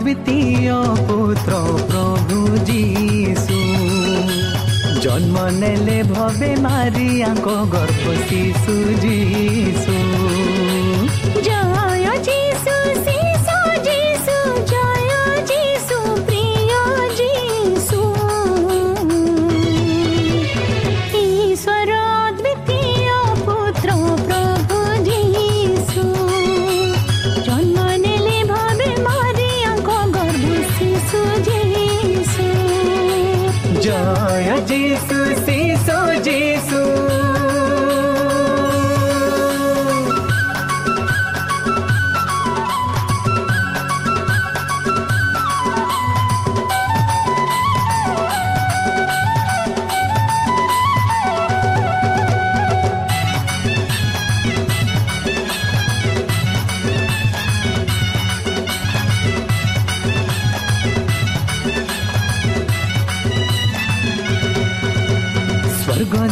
द्वितीय पुत्र प्रभु जीशु जन्म ने भवे मारिया गर्भ शिशु जीशु जय जीशु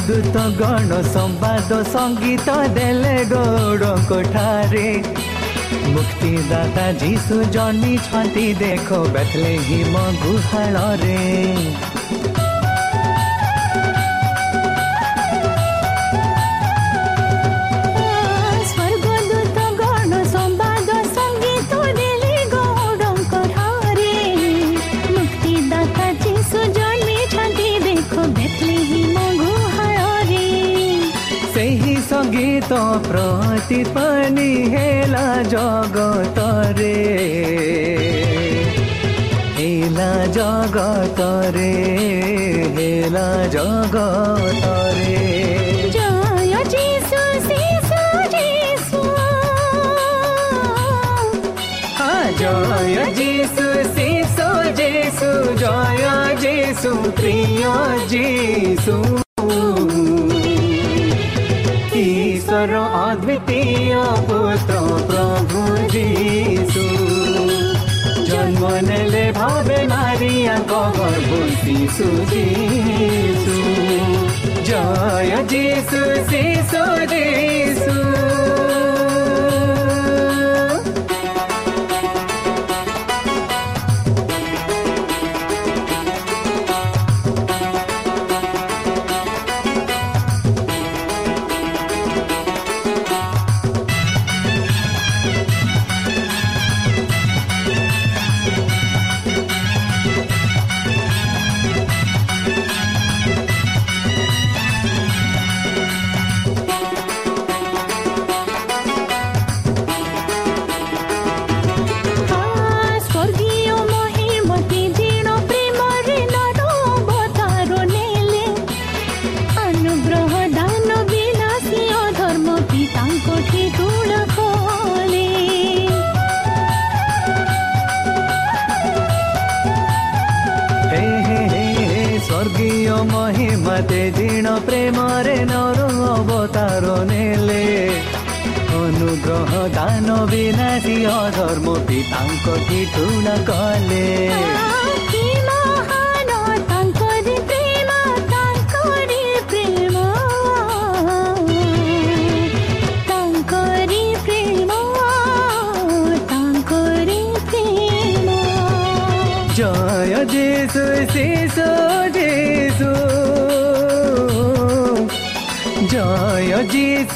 त गण सम्वाद सङ्गीत देले दौडको ठाने मुक्ति दादा जी देखो जन्मि देखले हिम रे প্রতি পানি হেলা জগতরে হেলা জগতরে হেলা জগতরে জয় যিশু শিশু যিশু জয় যিশু প্রিয় যিশু ঈশ্বর অদ্বিতীয় পুত্র প্রভু যিশু জন্ম নেলে ভাবে মারিয়াঙ্ক গর্ভ শিশু যিশু জয় যিশু শিশু যিশু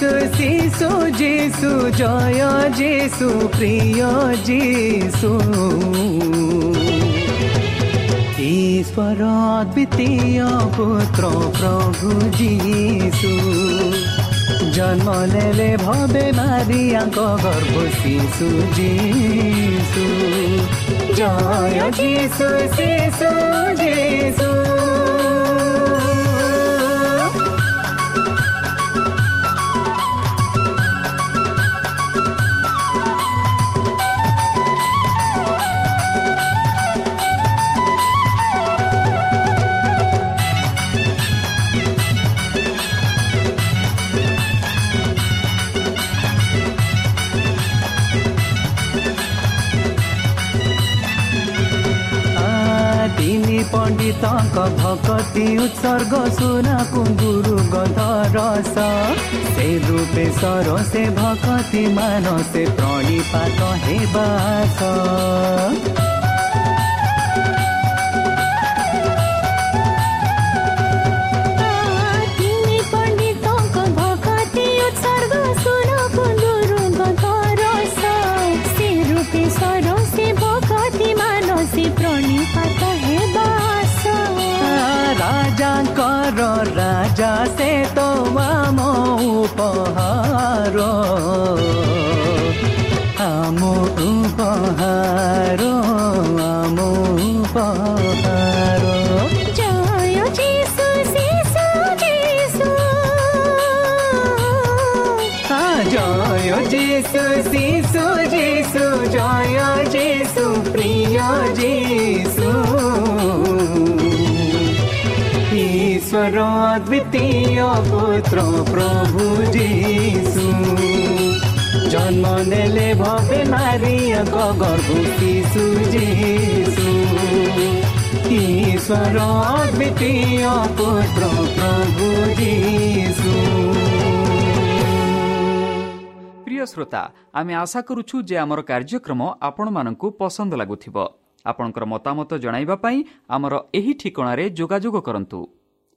যিশু যিশু যিশু জয় যিশু প্রিয় যিশু ঈশ্বর দ্বিতীয় পুত্র প্রভু যিশু জন্ম নেলে ভবে মারিয়াঙ্ক গর্ভ শিশু যিশু জয় যিশু যিশু যিশু ପଣ୍ଡିତଙ୍କ ଭକତି ଉତ୍ସର୍ଗ ସୁନା କୁଙ୍ଗୁରୁ ଗନ୍ଧ ରସ ସେ ରୂପେ ସର ସେ ଭକତି ମାନ ସେ अद्वितीय पुत्र प्रभु जीशु जन्म नेले भवे नारीक गर्भ किशु जीशु ईश्वर अद्वितीय पुत्र प्रभु जीशु শ্রোতা আমি আশা করুছু যে আমার কার্যক্রম আপনার পসন্দ লাগুব আপনার মতামত পাই আমার এই ঠিকার যোগাযোগ করতু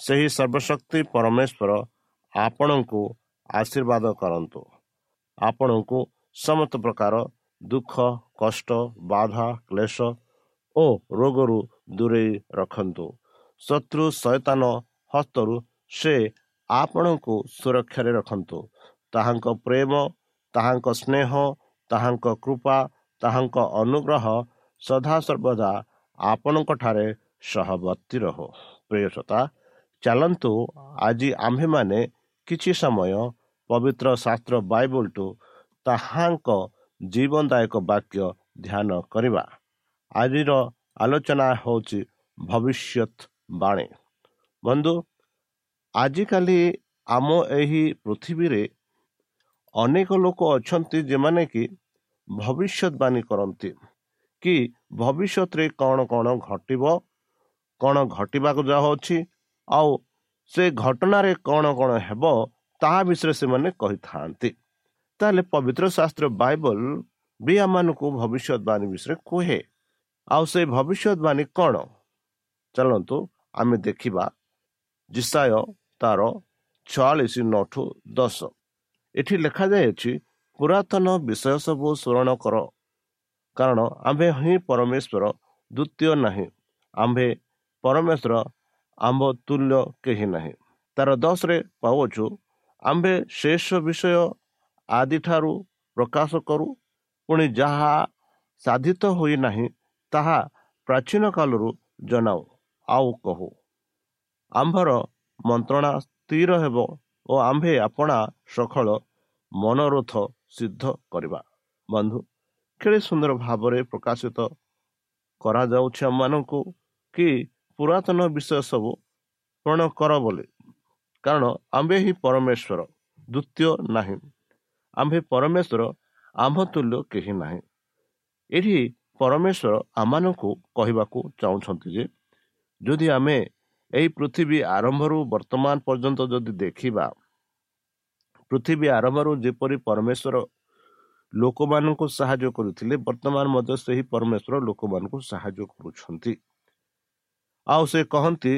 ସେହି ସର୍ବଶକ୍ତି ପରମେଶ୍ୱର ଆପଣଙ୍କୁ ଆଶୀର୍ବାଦ କରନ୍ତୁ। ଆପଣଙ୍କୁ ସମସ୍ତ ପ୍ରକାର ଦୁଃଖ କଷ୍ଟ ବାଧା କ୍ଲେଶ ଓ ରୋଗରୁ ଦୂରେଇ ରଖନ୍ତୁ। ଶତ୍ରୁ ସୈତାନ ହସ୍ତରୁ ସେ ଆପଣଙ୍କୁ ସୁରକ୍ଷାରେ ରଖନ୍ତୁ। ତାହାଙ୍କ ପ୍ରେମ ତାହାଙ୍କ ସ୍ନେହ ତାହାଙ୍କ କୃପା ତାହାଙ୍କ ଅନୁଗ୍ରହ ସଦାସର୍ବଦା ଆପଣଙ୍କଠାରେ ସହବର୍ତ୍ତୀ ରହୁ। ପ୍ରିୟସତା ଚାଲନ୍ତୁ ଆଜି ଆମ୍ଭେମାନେ କିଛି ସମୟ ପବିତ୍ର ଶାସ୍ତ୍ର ବାଇବଲଠୁ ତାହାଙ୍କ ଜୀବନଦାୟକ ବାକ୍ୟ ଧ୍ୟାନ କରିବା। ଆଜିର ଆଲୋଚନା ହେଉଛି ଭବିଷ୍ୟତ ବାଣୀ। ବନ୍ଧୁ ଆଜିକାଲି ଆମ ଏହି ପୃଥିବୀରେ ଅନେକ ଲୋକ ଅଛନ୍ତି ଯେମାନେ କି ଭବିଷ୍ୟତବାଣୀ କରନ୍ତି। କି ଭବିଷ୍ୟତରେ କ'ଣ କ'ଣ ଘଟିବ କ'ଣ ଘଟିବାକୁ ଯାଉଅଛି ଆଉ ସେ ଘଟଣାରେ କ'ଣ କ'ଣ ହେବ ତାହା ବିଷୟରେ ସେମାନେ କହିଥାନ୍ତି। ତାହେଲେ ପବିତ୍ର ଶାସ୍ତ୍ର ବାଇବଲ ବି ଆମମାନଙ୍କୁ ଭବିଷ୍ୟତବାଣୀ ବିଷୟରେ କୁହେ। ଆଉ ସେ ଭବିଷ୍ୟତବାଣୀ କ'ଣ? ଚାଲନ୍ତୁ ଆମେ ଦେଖିବା। ଜିସାୟ ତାର ଛୟାଳିଶ ନଠୁ ଦଶ। ଏଠି ଲେଖାଯାଇଅଛି ପୁରାତନ ବିଷୟ ସବୁ ସ୍ମରଣ କର। କାରଣ ଆମ୍ଭେ ହିଁ ପରମେଶ୍ୱର ଦ୍ୱିତୀୟ ନାହିଁ। ଆମ୍ଭେ ପରମେଶ୍ୱର ଆମ୍ଭ ତୁଲ୍ୟ କେହି ନାହିଁ। ତାର ଦଶରେ ପାଉଛୁ ଆମ୍ଭେ ଶେଷ ବିଷୟ ଆଦିଠାରୁ ପ୍ରକାଶ କରୁ ପୁଣି ଯାହା ସାଧିତ ହୋଇନାହିଁ ତାହା ପ୍ରାଚୀନ କାଳରୁ ଜଣାଉ ଆଉ କହୁ ଆମ୍ଭର ମନ୍ତ୍ରଣା ସ୍ଥିର ହେବ ଓ ଆମ୍ଭେ ଆପଣା ସଖଳ ମନୋରଥ ସିଦ୍ଧ କରିବା। ବନ୍ଧୁ କେଡ଼େ ସୁନ୍ଦର ଭାବରେ ପ୍ରକାଶିତ କରାଯାଉଛି ଆମମାନଙ୍କୁ କି ପୁରାତନ ବିଷୟ ସବୁ ପୂରଣ କର ବୋଲି। କାରଣ ଆମ୍ଭେ ହିଁ ପରମେଶ୍ୱର ଦ୍ୱିତୀୟ ନାହିଁ। ଆମ୍ଭେ ପରମେଶ୍ୱର ଆମ୍ଭ ତୁଲ୍ୟ କେହି ନାହିଁ। ଏଠି ପରମେଶ୍ୱର ଆମମାନଙ୍କୁ କହିବାକୁ ଚାହୁଁଛନ୍ତି ଯେ ଯଦି ଆମେ ଏହି ପୃଥିବୀ ଆରମ୍ଭରୁ ବର୍ତ୍ତମାନ ପର୍ଯ୍ୟନ୍ତ ଯଦି ଦେଖିବା ପୃଥିବୀ ଆରମ୍ଭରୁ ଯେପରି ପରମେଶ୍ୱର ଲୋକମାନଙ୍କୁ ସାହାଯ୍ୟ କରୁଥିଲେ ବର୍ତ୍ତମାନ ମଧ୍ୟ ସେହି ପରମେଶ୍ୱର ଲୋକମାନଙ୍କୁ ସାହାଯ୍ୟ କରୁଛନ୍ତି। ଆଉ ସେ କହନ୍ତି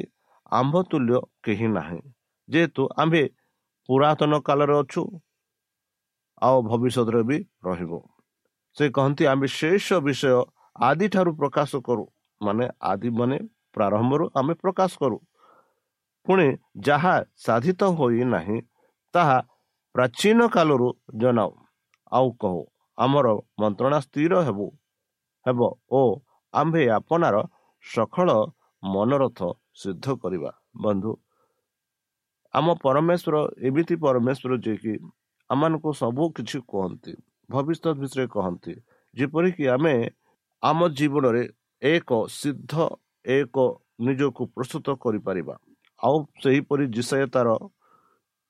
ଆମ୍ଭ ତୁଲ୍ୟ କେହି ନାହିଁ। ଯେହେତୁ ଆମ୍ଭେ ପୁରାତନ କାଳରେ ଅଛୁ ଆଉ ଭବିଷ୍ୟତରେ ବି ରହିବ। ସେ କହନ୍ତି ଆମେ ଶେଷ ବିଷୟ ଆଦିଠାରୁ ପ୍ରକାଶ କରୁ। ମାନେ ଆଦି ମାନେ ପ୍ରାରମ୍ଭରୁ ଆମେ ପ୍ରକାଶ କରୁ। ପୁଣି ଯାହା ସାଧିତ ହୋଇନାହିଁ ତାହା ପ୍ରାଚୀନ କାଳରୁ ଜଣାଉ। ଆଉ କହୁ ଆମର ମନ୍ତ୍ରଣା ସ୍ଥିର ହେବୁ ହେବ ଓ ଆମ୍ଭେ ଆପଣାର ସକଳ ମନୋରଥ ସିଦ୍ଧ କରିବା। ବନ୍ଧୁ ଆମ ପରମେଶ୍ୱର ଏମିତି ପରମେଶ୍ୱର ଯିଏକି ଆମମାନଙ୍କୁ ସବୁ କିଛି କୁହନ୍ତି ଭବିଷ୍ୟତ ବିଷୟରେ କହନ୍ତି। ଯେପରିକି ଆମେ ଆମ ଜୀବନରେ ଏକ ସିଦ୍ଧ ଏକ ନିଜକୁ ପ୍ରସ୍ତୁତ କରିପାରିବା। ଆଉ ସେହିପରି ଜିସାଏ ତାର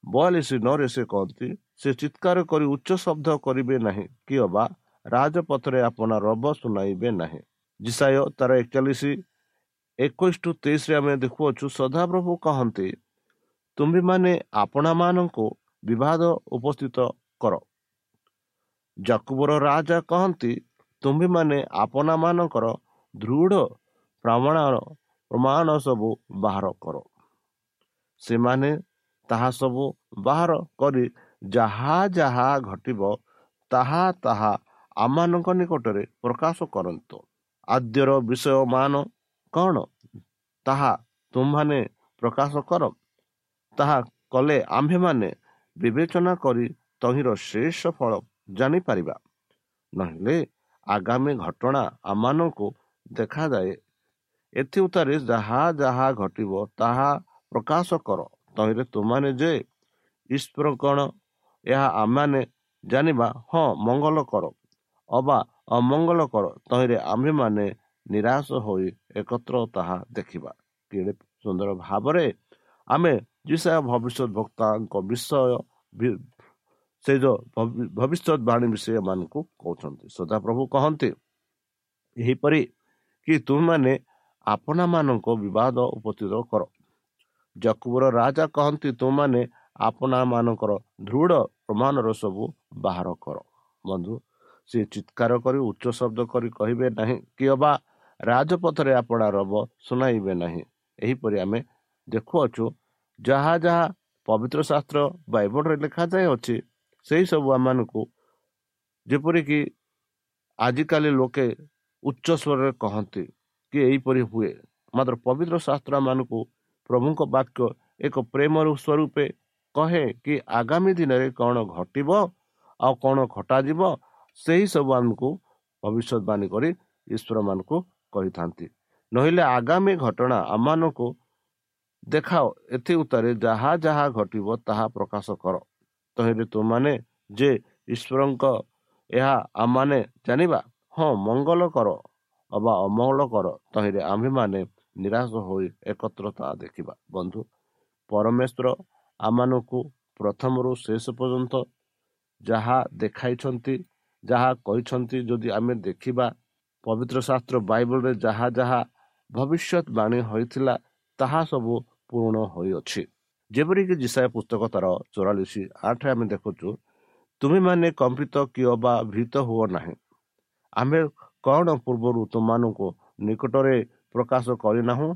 ବୟାଳିଶ ନରେ ସେ କହନ୍ତି ସେ ଚିତ୍କାର କରି ଉଚ୍ଚ ଶବ୍ଦ କରିବେ ନାହିଁ କି ଅବା ରାଜପଥରେ ଆପଣ ରବ ଶୁଣାଇବେ ନାହିଁ। ଜିସାୟ ତାର ଏକଚାଳିଶ ଏକୋଇଶ ଟୁ ତେଇଶରେ ଆମେ ଦେଖୁଅଛୁ ସଦାପ୍ରଭୁ କହନ୍ତି ତୁମ୍ଭେମାନେ ଆପଣମାନଙ୍କୁ ବିବାଦ ଉପସ୍ଥିତ କର। ଜାକୁବର ରାଜା କହନ୍ତି ତୁମ୍ଭେମାନେ ଆପଣମାନଙ୍କର ଦୃଢ଼ ପ୍ରମାଣ ପ୍ରମାଣ ସବୁ ବାହାର କର। ସେମାନେ ତାହା ସବୁ ବାହାର କରି ଯାହା ଯାହା ଘଟିବ ତାହା ତାହା ଆମମାନଙ୍କ ନିକଟରେ ପ୍ରକାଶ କରନ୍ତୁ। ଆଦ୍ୟର ବିଷୟମାନ କ'ଣ? ତାହା ତୁମମାନେ ପ୍ରକାଶ କର। ତାହା କଲେ ଆମ୍ଭେମାନେ ବିବେଚନା କରି ତହିଁର ଶେଷ ଫଳ ଜାଣିପାରିବା। ନହେଲେ ଆଗାମୀ ଘଟଣା ଆମମାନଙ୍କୁ ଦେଖାଯାଏ। ଏଥି ଉତ୍ତାରେ ଯାହା ଯାହା ଘଟିବ ତାହା ପ୍ରକାଶ କର। ତହିଁରେ ତୁମାନେ ଯେ ଈଶ୍ୱର କ'ଣ? ଏହା ଆମମାନେ ଜାଣିବା ହଁ ମଙ୍ଗଳ କର ଅବା ଅମଙ୍ଗଳ କର। ତହିଁରେ ଆମ୍ଭେମାନେ ନିରାଶ ହୋଇ ଏକତ୍ର ତାହା ଦେଖିବା କେଡ଼େ ସୁନ୍ଦର ଭାବରେ ଆମେ ଯିଶା ଭବିଷ୍ୟତ ବକ୍ତାଙ୍କ ବିଷୟ ସେ ଯେଉଁ ଭବିଷ୍ୟତ ବାଣୀ ବିଷୟ କହୁଛନ୍ତି ସଦାପ୍ରଭୁ କହନ୍ତି ଏହିପରି କି ତୁମମାନେ ଆପଣମାନଙ୍କ ବିବାଦ ଉପସ୍ଥିତ କର ଜକୁବର ରାଜା କହନ୍ତି ତୁମମାନେ ଆପଣମାନଙ୍କର ଦୃଢ଼ ପ୍ରମାଣର ସବୁ ବାହାର କର ବନ୍ଧୁ ସେ ଚିତ୍କାର କରି ଉଚ୍ଚ ଶବ୍ଦ କରି କହିବେ ନାହିଁ କି ଅବା ରାଜପଥରେ ଆପଣ ରବ ଶୁଣାଇବେ ନାହିଁ। ଏହିପରି ଆମେ ଦେଖୁଅଛୁ ଯାହା ଯାହା ପବିତ୍ର ଶାସ୍ତ୍ର ବାଇବଲରେ ଲେଖାଯାଇଅଛି ସେହି ସବୁ ଆମମାନଙ୍କୁ ଯେପରିକି ଆଜିକାଲି ଲୋକେ ଉଚ୍ଚ ସ୍ୱରରେ କହନ୍ତି କି ଏହିପରି ହୁଏ। ମାତ୍ର ପବିତ୍ର ଶାସ୍ତ୍ର ମାନଙ୍କୁ ପ୍ରଭୁଙ୍କ ବାକ୍ୟ ଏକ ପ୍ରେମର ସ୍ୱରୂପେ କହେ କି ଆଗାମୀ ଦିନରେ କ'ଣ ଘଟିବ ଆଉ କ'ଣ ଘଟାଯିବ ସେହି ସବୁ ଆମକୁ ଭବିଷ୍ୟତବାଣୀ କରି ଈଶ୍ୱର ମାନଙ୍କୁ କହିଥାନ୍ତି ନହେଲେ ଆଗାମୀ ଘଟଣା ଆମମାନଙ୍କୁ ଦେଖାଅ ଏଥି ଉତ୍ତାରେ ଯାହା ଯାହା ଘଟିବ ତାହା ପ୍ରକାଶ କର। ତହିଁରେ ତୁମାନେ ଯେ ଈଶ୍ୱରଙ୍କ ଏହା ଆମମାନେ ଜାଣିବା ହଁ ମଙ୍ଗଳ କର ଅବା ଅମଙ୍ଗଳ କର ତହିଁରେ ଆମ୍ଭେମାନେ ନିରାଶ ହୋଇ ଏକତ୍ରତା ଦେଖିବା। ବନ୍ଧୁ ପରମେଶ୍ୱର ଆମମାନଙ୍କୁ ପ୍ରଥମରୁ ଶେଷ ପର୍ଯ୍ୟନ୍ତ ଯାହା ଦେଖାଇଛନ୍ତି ଯାହା କହିଛନ୍ତି ଯଦି ଆମେ ଦେଖିବା ପବିତ୍ର ଶାସ୍ତ୍ର ବାଇବଲରେ ଯାହା ଯାହା ଭବିଷ୍ୟତ ବାଣୀ ହୋଇଥିଲା ତାହା ସବୁ ପୂରଣ ହୋଇଅଛି। ଯେପରିକି ଯିଶାଏ ପୁସ୍ତକ ତାର ଚଉରାଳିଶ ଆଠରେ ଆମେ ଦେଖୁଛୁ ତୁମେମାନେ କମ୍ପିତ କିଏ ବା ଭୀତ ହୁଅ ନାହିଁ। ଆମେ କ'ଣ ପୂର୍ବରୁ ତୁମମାନଙ୍କୁ ନିକଟରେ ପ୍ରକାଶ କରିନାହୁଁ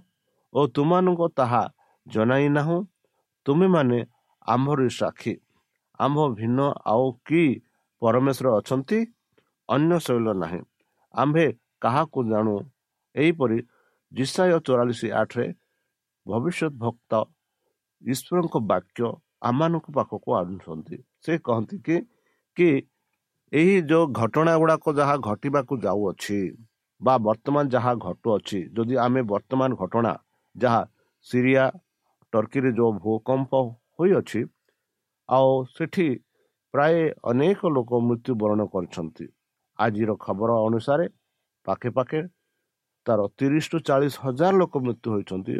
ଓ ତୁମମାନଙ୍କୁ ତାହା ଜଣାଇ ନାହୁଁ ତୁମେମାନେ ଆମ୍ଭରି ସାକ୍ଷୀ। ଆମ୍ଭ ଭିନ୍ନ ଆଉ କି ପରମେଶ୍ୱର ଅଛନ୍ତି? ଅନ୍ୟ ଶୈଳ ନାହିଁ। ଆମ୍ଭେ କାହାକୁ ଜାଣୁ ଏହିପରି ଜିସାୟ ଚଉରାଳିଶ ଆଠରେ ଭବିଷ୍ୟତ ଭକ୍ତ ଈଶ୍ୱରଙ୍କ ବାକ୍ୟ ଆମମାନଙ୍କ ପାଖକୁ ଆଣୁଛନ୍ତି ସେ କହନ୍ତି କି କି ଏହି ଯେଉଁ ଘଟଣା ଗୁଡ଼ାକ ଯାହା ଘଟିବାକୁ ଯାଉଅଛି ବା ବର୍ତ୍ତମାନ ଯାହା ଘଟୁଅଛି ଯଦି ଆମେ ବର୍ତ୍ତମାନ ଘଟଣା ଯାହା ସିରିଆ ଟର୍କିରେ ଯେଉଁ ଭୂକମ୍ପ ହୋଇଅଛି ଆଉ ସେଠି ପ୍ରାୟ ଅନେକ ଲୋକ ମୃତ୍ୟୁବରଣ କରିଛନ୍ତି ଆଜିର ଖବର ଅନୁସାରେ ପାଖେ ପାଖେ ତାର ତିରିଶରୁ ଚାଳିଶ ହଜାର ଲୋକ ମୃତ୍ୟୁ ହୋଇଛନ୍ତି।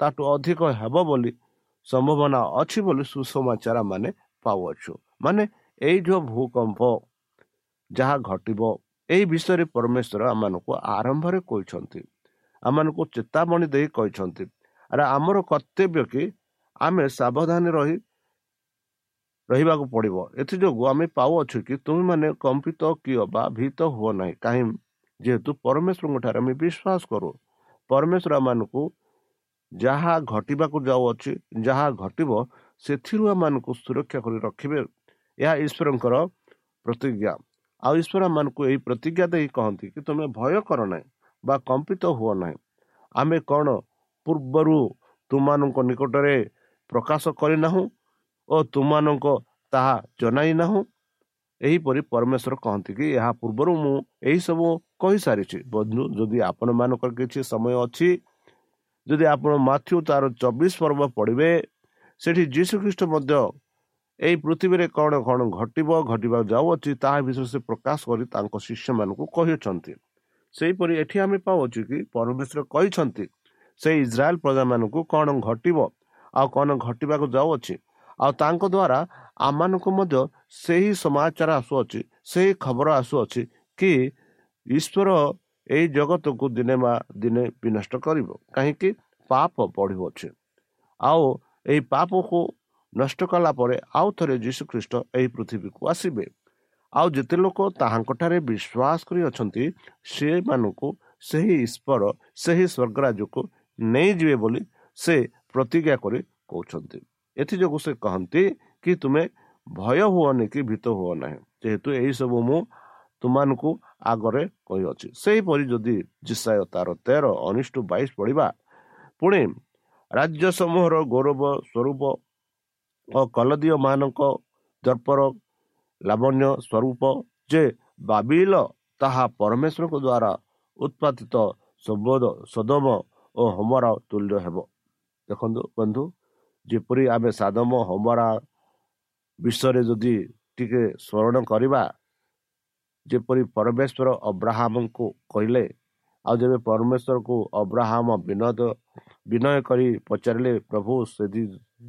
ତାଠୁ ଅଧିକ ହେବ ବୋଲି ସମ୍ଭାବନା ଅଛି ବୋଲି ସୁସମାଚାର ମାନେ ପାଉଅଛୁ। ମାନେ ଏଇ ଯେଉଁ ଭୂକମ୍ପ ଯାହା ଘଟିବ ଏହି ବିଷୟରେ ପରମେଶ୍ୱର ଆମମାନଙ୍କୁ ଆରମ୍ଭରେ କହିଛନ୍ତି। ଆମମାନଙ୍କୁ ଚେତାବନୀ ଦେଇ କହିଛନ୍ତି। ଆରେ ଆମର କର୍ତ୍ତବ୍ୟ କି? ଆମେ ସାବଧାନ ରହି ରହିବାକୁ ପଡ଼ିବ। ଏଥିଯୋଗୁଁ ଆମେ ପାଉଅଛୁ କି ତୁମେମାନେ କମ୍ପିତ କିଏ ବା ଭୀତ ହୁଅ ନାହିଁ। କାହିଁ ଯେହେତୁ ପରମେଶ୍ୱରଙ୍କ ଠାରେ ଆମେ ବିଶ୍ୱାସ କରୁ। ପରମେଶ୍ୱର ଆମମାନଙ୍କୁ ଯାହା ଘଟିବାକୁ ଯାଉଅଛି ଯାହା ଘଟିବ ସେଥିରୁ ଆମମାନଙ୍କୁ ସୁରକ୍ଷା କରି ରଖିବେ। ଏହା ଈଶ୍ୱରଙ୍କର ପ୍ରତିଜ୍ଞା। ଆଉ ଈଶ୍ୱର ଆମମାନଙ୍କୁ ଏହି ପ୍ରତିଜ୍ଞା ଦେଇ କହନ୍ତି କି ତୁମେ ଭୟ କର ନାହିଁ ବା କମ୍ପିତ ହୁଅ ନାହିଁ। ଆମେ କ'ଣ ପୂର୍ବରୁ ତୁମମାନଙ୍କ ନିକଟରେ ପ୍ରକାଶ କରିନାହୁଁ? ଓ ତୁମମାନଙ୍କ ତାହା ଜଣାଇ ନାହୁଁ। ଏହିପରି ପରମେଶ୍ୱର କହନ୍ତି କି ଏହା ପୂର୍ବରୁ ମୁଁ ଏହିସବୁ କହିସାରିଛି। ବନ୍ଧୁ ଯଦି ଆପଣମାନଙ୍କର କିଛି ସମୟ ଅଛି ଯଦି ଆପଣ ମାଥ୍ୟୁ ତାର ଚବିଶ ପର୍ବ ପଢ଼ିବେ ସେଠି ଯୀଶୁଖ୍ରୀଷ୍ଟ ମଧ୍ୟ ଏହି ପୃଥିବୀରେ କ'ଣ କ'ଣ ଘଟିବ ଘଟିବାକୁ ଯାଉଅଛି ତାହା ବିଷୟରେ ସେ ପ୍ରକାଶ କରି ତାଙ୍କ ଶିଷ୍ୟମାନଙ୍କୁ କହିଅଛନ୍ତି। ସେହିପରି ଏଠି ଆମେ ପାଉଛୁ କି ପରମେଶ୍ୱର କହିଛନ୍ତି ସେଇ ଇସ୍ରାଏଲ ପ୍ରଜାମାନଙ୍କୁ କ'ଣ ଘଟିବ ଆଉ କ'ଣ ଘଟିବାକୁ ଯାଉଅଛି ଆଉ ତାଙ୍କ ଦ୍ୱାରା ଆମମାନଙ୍କୁ ମଧ୍ୟ ସେହି ସମାଚାର ଆସୁଅଛି ସେହି ଖବର ଆସୁଅଛି କି ଈଶ୍ୱର ଏହି ଜଗତକୁ ଦିନେ ବା ଦିନେ ବିନଷ୍ଟ କରିବ କାହିଁକି ପାପ ବଢ଼ିଅଛି ଆଉ ଏହି ପାପକୁ ନଷ୍ଟ କଲା ପରେ ଆଉ ଥରେ ଯୀଶୁଖ୍ରୀଷ୍ଟ ଏହି ପୃଥିବୀକୁ ଆସିବେ। ଆଉ ଯେତେ ଲୋକ ତାହାଙ୍କଠାରେ ବିଶ୍ୱାସ କରି ଅଛନ୍ତି ସେମାନଙ୍କୁ ସେହି ଈଶ୍ୱର ସେହି ସ୍ୱର୍ଗରାଜକୁ ନେଇଯିବେ ବୋଲି ସେ ପ୍ରତିଜ୍ଞା କରି କହୁଛନ୍ତି। ଏଥିଯୋଗୁଁ ସେ କହନ୍ତି କି ତୁମେ ଭୟ ହୁଅନି କି ଭୀତ ହୁଅ ନାହିଁ। ଯେହେତୁ ଏହିସବୁ ମୁଁ ତୁମମାନଙ୍କୁ ଆଗରେ କହିଅଛି। ସେହିପରି ଯଦି ଜିସାୟ ତାର ତେର ଅନିଷ୍ଟ ବାଇଶ ପଢ଼ିବା ପୁଣି ରାଜ୍ୟ ସମୂହର ଗୌରବ ସ୍ୱରୂପ ଓ କଲଦୀୟ ମାନଙ୍କ ଦର୍ପର ଲାବଣ୍ୟ ସ୍ୱରୂପ ଯେ ବାବିଲ ତାହା ପରମେଶ୍ୱରଙ୍କ ଦ୍ୱାରା ଉତ୍ପାଦିତ ସମ୍ବୋଧ ସଦମ ଓ ହୋମର ତୁଲ୍ୟ ହେବ। ଦେଖନ୍ତୁ ବନ୍ଧୁ ଯେପରି ଆମେ ସାଦମ ହୋମରା ବିଷୟରେ ଯଦି ଟିକେ ସ୍ମରଣ କରିବା ଯେପରି ପରମେଶ୍ୱର ଅବ୍ରାହ୍ମଙ୍କୁ କହିଲେ ଆଉ ଯେବେ ପରମେଶ୍ୱରକୁ ଅବ୍ରାହ୍ମ ବିନୋଦ ବିନୟ କରି ପଚାରିଲେ ପ୍ରଭୁ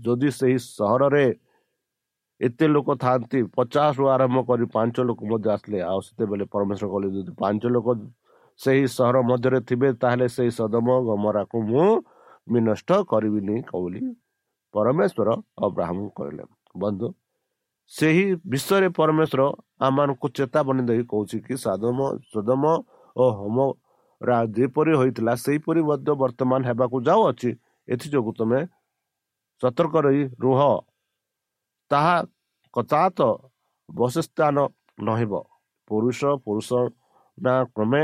ଯଦି ସେହି ସହରରେ ଏତେ ଲୋକ ଥାଆନ୍ତି ପଚାଶରୁ ଆରମ୍ଭ କରି ପାଞ୍ଚ ଲୋକ ମଧ୍ୟ ଆସିଲେ ଆଉ ସେତେବେଳେ ପରମେଶ୍ୱର କହିଲେ ଯଦି ପାଞ୍ଚ ଲୋକ ସେହି ସହର ମଧ୍ୟରେ ଥିବେ ତାହେଲେ ସେହି ସଦମ ଗମରାକୁ ମୁଁ ବିନଷ୍ଟ କରିବିନି ବୋଲି ପରମେଶ୍ୱର ଅବ୍ରାହ୍ମ କହିଲେ ବନ୍ଧୁ ସେହି ବିଷୟରେ ପରମେଶ୍ୱର ଆମମାନଙ୍କୁ ଚେତାବନୀ ଦେଇ କହୁଛି କି ସାଦମ ସଦମ ଓ ହୋମ ଯେପରି ହୋଇଥିଲା ସେହିପରି ମଧ୍ୟ ବର୍ତ୍ତମାନ ହେବାକୁ ଯାଉଅଛି ଏଥିଯୋଗୁଁ ତୁମେ ସତର୍କ ରହି ରୁହ। ତାହା କଚାତ ବସସ୍ଥାନ ନହେବ। ପୁରୁଷ ପୁରୁଷ ନା କ୍ରମେ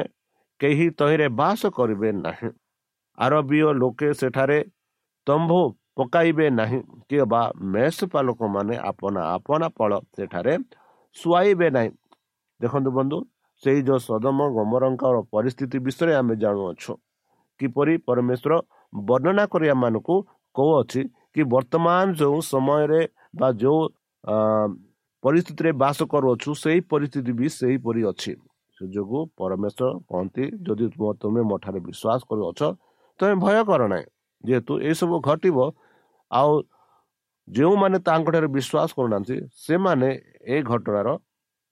କେହି ତହିଁରେ ବାସ କରିବେ ନାହିଁ। ଆରବୀୟ ଲୋକେ ସେଠାରେ ତମ୍ଭୁ ପକାଇବେ ନାହିଁ। କିଏ ବା ମେଷପା ଲୋକମାନେ ଆପଣା ଆପଣା ଫଳ ସେଠାରେ ଶୁଆଇବେ ନାହିଁ। ଦେଖନ୍ତୁ ବନ୍ଧୁ ସେଇ ଯେଉଁ ସଦମ ଗମରଙ୍କର ପରିସ୍ଥିତି ବିଷୟରେ ଆମେ ଜାଣୁଅଛୁ। କିପରି ପରମେଶ୍ୱର ବର୍ଣ୍ଣନା କରି ଆମମାନଙ୍କୁ କହୁଅଛି କି ବର୍ତ୍ତମାନ ଯେଉଁ ସମୟରେ ବା ଯେଉଁ ପରିସ୍ଥିତିରେ ବାସ କରୁଅଛୁ ସେଇ ପରିସ୍ଥିତି ବି ସେହିପରି ଅଛି। ସେ ଯୋଗୁଁ ପରମେଶ୍ୱର କହନ୍ତି ଯଦି ତୁମେ ମୋ ଠାରେ ବିଶ୍ୱାସ କରୁଅଛ ତୁମେ ଭୟ କର ନାହିଁ। ଯେହେତୁ ଏସବୁ ଘଟିବ ଆଉ ଯେଉଁମାନେ ତାଙ୍କଠାରେ ବିଶ୍ୱାସ କରୁନାହାନ୍ତି ସେମାନେ ଏ ଘଟଣାର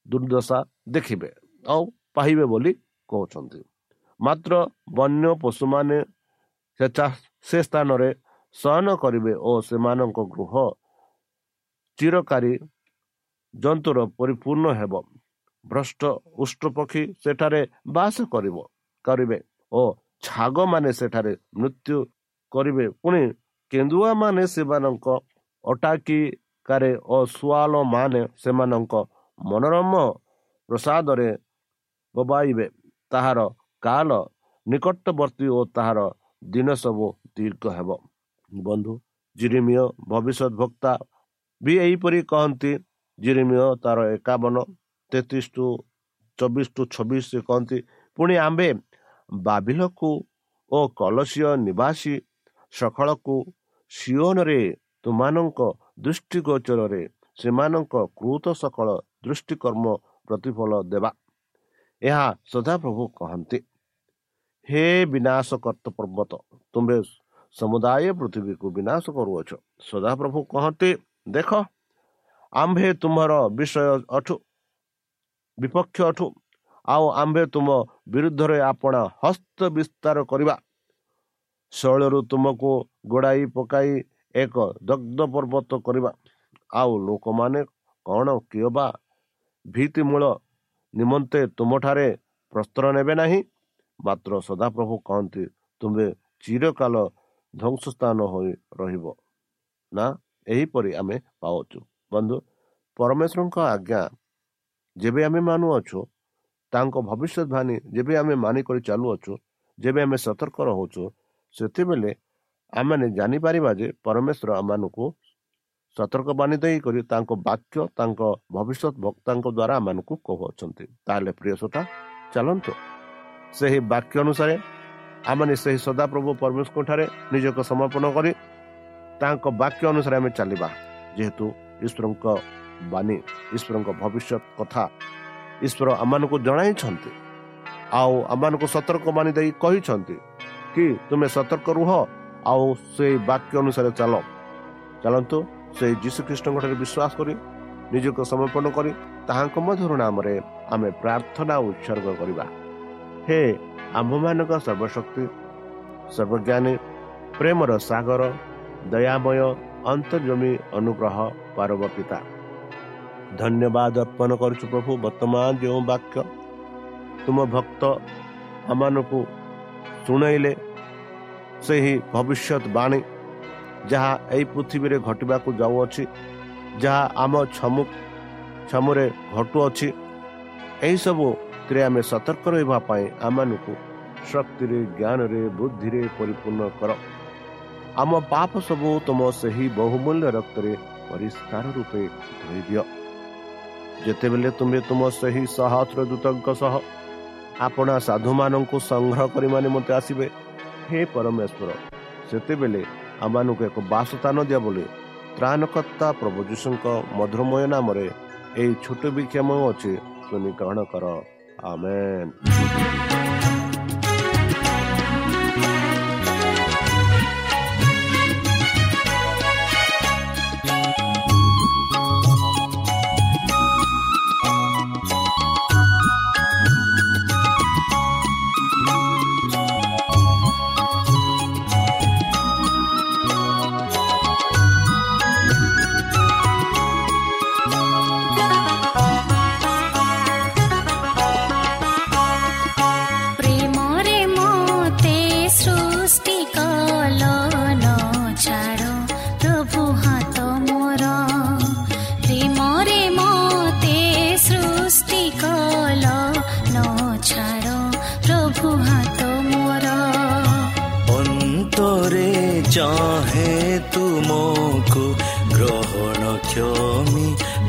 ଦୁର୍ଦ୍ଦଶା ଦେଖିବେ ଆଉ ପାଇବେ ବୋଲି କହୁଛନ୍ତି। ମାତ୍ର ବନ୍ୟ ପଶୁମାନେ ସେ ସ୍ଥାନରେ ଶୟନ କରିବେ ଓ ସେମାନଙ୍କ ଗୃହ ଚିରକାରୀ ଜନ୍ତୁର ପରିପୂର୍ଣ୍ଣ ହେବ। ଭ୍ରଷ୍ଟ ଉଷ୍ଟ୍ର ପକ୍ଷୀ ସେଠାରେ ବାସ କରିବ କରିବେ ଓ ଛାଗମାନେ ସେଠାରେ ମୃତ୍ୟୁ କରିବେ। ପୁଣି କେନ୍ଦୁଆ ମାନେ ସେମାନଙ୍କ ଅଟାକିକାରେ ଓ ସୁଆଲ ମାନେ ସେମାନଙ୍କ ମନୋରମ ପ୍ରସାଦରେ ବୋବାଇବେ। ତାହାର କାଲ ନିକଟବର୍ତ୍ତୀ ଓ ତାହାର ଦିନ ସବୁ ଦୀର୍ଘ ହେବ। ବନ୍ଧୁ ଜିରିମିୟ ଭବିଷ୍ୟତ ବକ୍ତା ବି ଏହିପରି କହନ୍ତି ଜିରିମିୟ ତାର ଏକାବନ ତେତିଶ ଟୁ ଚବିଶ ଟୁ ଛବିଶ କହନ୍ତି ପୁଣି ଆମ୍ଭେ ବାବିଲକୁ ଓ କଲସୀୟ ନିବାସୀ ସକାଳକୁ ସିଓନରେ ତୁମାନଙ୍କ ଦୃଷ୍ଟିଗୋଚରରେ ସେମାନଙ୍କ କୃତ ସକଳ ଦୃଷ୍ଟିକର୍ମ ପ୍ରତିଫଳ ଦେବା। ଏହା ସଦାପ୍ରଭୁ କହନ୍ତି। ହେ ବିନାଶ କର୍ତ୍ତ ପର୍ବତ ତୁମ୍ଭେ ସମୁଦାୟ ପୃଥିବୀକୁ ବିନାଶ କରୁଅଛ। ସଦାପ୍ରଭୁ କହନ୍ତି ଦେଖ ଆମ୍ଭେ ତୁମର ବିଷୟ ଅଠୁ ବିପକ୍ଷ ଅଠୁ ଆଉ ଆମ୍ଭେ ତୁମ ବିରୁଦ୍ଧରେ ଆପଣା ହସ୍ତ ବିସ୍ତାର କରିବା। ଶୈଳରୁ ତୁମକୁ ଗୋଡ଼ାଇ ପକାଇ ଏକ ଦଗ୍ଧ ପର୍ବତ କରିବା। ଆଉ ଲୋକମାନେ କ'ଣ କିଏ ବା ଭିତ୍ତିମୂଳ ନିମନ୍ତେ ତୁମଠାରେ ପ୍ରସ୍ତର ନେବେ ନାହିଁ? ମାତ୍ର ସଦାପ୍ରଭୁ କହନ୍ତି ତୁମ୍ଭେ ଚିରକାଳ ଧ୍ୱଂସ ସ୍ଥାନ ହୋଇ ରହିବ। ନା ଏହିପରି ଆମେ ପାଉଛୁ। ବନ୍ଧୁ ପରମେଶ୍ୱରଙ୍କ ଆଜ୍ଞା ଯେବେ ଆମେ ମାନୁଅଛୁ ତାଙ୍କ ଭବିଷ୍ୟତବାଣୀ ଯେବେ ଆମେ ମାନିକରି ଚାଲୁଅଛୁ ଯେବେ ଆମେ ସତର୍କ ରହୁଛୁ ସେତେବେଳେ ଆମମାନେ ଜାଣିପାରିବା ଯେ ପରମେଶ୍ୱର ଆମମାନଙ୍କୁ ସତର୍କ ବାଣୀ ଦେଇକରି ତାଙ୍କ ବାକ୍ୟ ତାଙ୍କ ଭବିଷ୍ୟତ ବକ୍ତାଙ୍କ ଦ୍ୱାରା ଆମମାନଙ୍କୁ କହୁଅଛନ୍ତି। ତାହେଲେ ପ୍ରିୟ ଶ୍ରୋତା ଚାଲନ୍ତୁ। ସେହି ବାକ୍ୟ ଅନୁସାରେ ଆମମାନେ ସେହି ସଦାପ୍ରଭୁ ପରମେଶ୍ୱରଙ୍କ ଠାରେ ନିଜକୁ ସମର୍ପଣ କରି ତାଙ୍କ ବାକ୍ୟ ଅନୁସାରେ ଆମେ ଚାଲିବା। ଯେହେତୁ ଈଶ୍ୱରଙ୍କ ବାଣୀ ଈଶ୍ୱରଙ୍କ ଭବିଷ୍ୟତ କଥା ଈଶ୍ୱର ଆମମାନଙ୍କୁ ଜଣାଇଛନ୍ତି ଆଉ ଆମମାନଙ୍କୁ ସତର୍କ ବାଣୀ ଦେଇ କହିଛନ୍ତି। କି ତୁମେ ସତର୍କ ରୁହ ଆଉ ସେଇ ବାକ୍ୟ ଅନୁସାରେ ଚାଲ। ଚାଲନ୍ତୁ ସେଇ ଯୀଶୁଖ୍ରୀଷ୍ଟଙ୍କ ଠାରେ ବିଶ୍ୱାସ କରି ନିଜକୁ ସମର୍ପଣ କରି ତାହାଙ୍କ ମଧୁର ନାମରେ ଆମେ ପ୍ରାର୍ଥନା ଉତ୍ସର୍ଗ କରିବା। ହେ ଆମ୍ଭମାନଙ୍କ ସର୍ବଶକ୍ତି ସର୍ବଜ୍ଞାନୀ ପ୍ରେମର ସାଗର ଦୟାମୟ ଅନ୍ତର୍ଜମୀ ଅନୁଗ୍ରହ ପାରବ ପିତା ଧନ୍ୟବାଦ ଅର୍ପଣ କରୁଛୁ ପ୍ରଭୁ ବର୍ତ୍ତମାନ ଯେଉଁ ବାକ୍ୟ ତୁମ ଭକ୍ତ ଆମମାନଙ୍କୁ ଶୁଣାଇଲେ ସେହି ଭବିଷ୍ୟତ ବାଣୀ ଯାହା ଏହି ପୃଥିବୀରେ ଘଟିବାକୁ ଯାଉଅଛି ଯାହା ଆମ ଛମୁ ଛମୁରେ ଘଟୁଅଛି ଏହିସବୁଥିରେ ଆମେ ସତର୍କ ରହିବା ପାଇଁ ଆମମାନଙ୍କୁ ଶକ୍ତିରେ ଜ୍ଞାନରେ ବୁଦ୍ଧିରେ ପରିପୂର୍ଣ୍ଣ କର। ଆମ ପାପ ସବୁ ତୁମ ସେହି ବହୁମୂଲ୍ୟ ରକ୍ତରେ ପରିଷ୍କାର ରୂପେ ଧୋଇ ଦିଅ। ଯେତେବେଳେ ତୁମେ ତୁମ ସେହି ସହସ୍ର ଦୂତଙ୍କ ସହ ଆପଣା ସାଧୁମାନଙ୍କୁ ସଂଗ୍ରହ କରିବା ନିମନ୍ତେ ଆସିବେ ହେ ପରମେଶ୍ୱର ସେତେବେଳେ ଆମମାନଙ୍କୁ ଏକ ବାସସ୍ଥାନ ଦିଅ ବୋଲି ତ୍ରାଣକର୍ତ୍ତା ପ୍ରଭୁ ଯୀଶୁଙ୍କ ମଧୁରମୟ ନାମରେ ଏହି ଛୋଟ ବିକ୍ଷମ ଅଛି ଶୁଣି ଗ୍ରହଣ କର ଆମେନ୍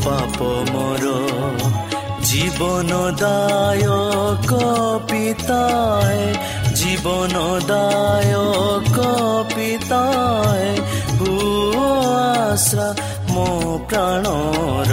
ପାପ ମୋର। ଜୀବନଦାୟକ ପିତାଏ ହୁଅ ଆଶ୍ରା ମୋ ପ୍ରାଣର।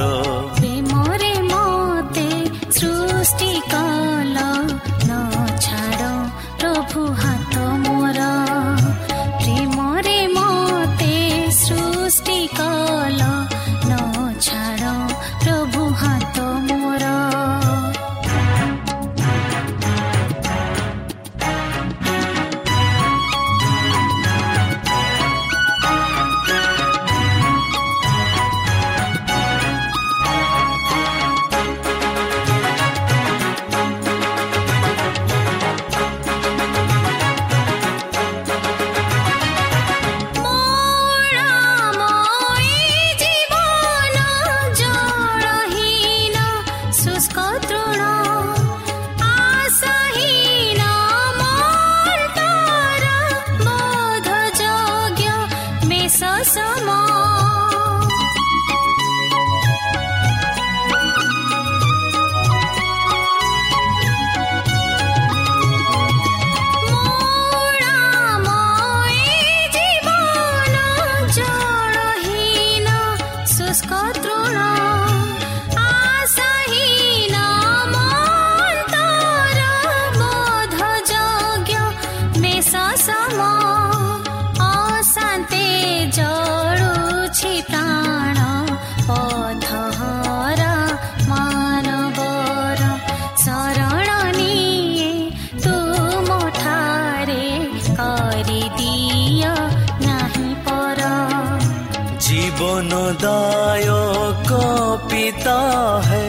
পিতাহে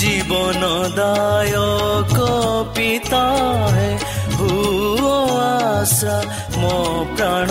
জীবনদায়ক পিতাহে ভূ আশা মো প্ৰাণ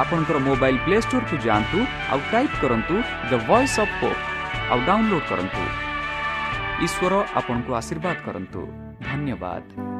ଆପଣଙ୍କର ମୋବାଇଲ୍ ପ୍ଲେ ଷ୍ଟୋରକୁ ଯାଆନ୍ତୁ ଆଉ ଟାଇପ୍ କରନ୍ତୁ ଦ ଭଏସ୍ ଅଫ୍ ପୋପ୍ ଆଉ ଡାଉନଲୋଡ୍ କରନ୍ତୁ। ଈଶ୍ୱର ଆପଣଙ୍କୁ ଆଶୀର୍ବାଦ କରନ୍ତୁ। ଧନ୍ୟବାଦ।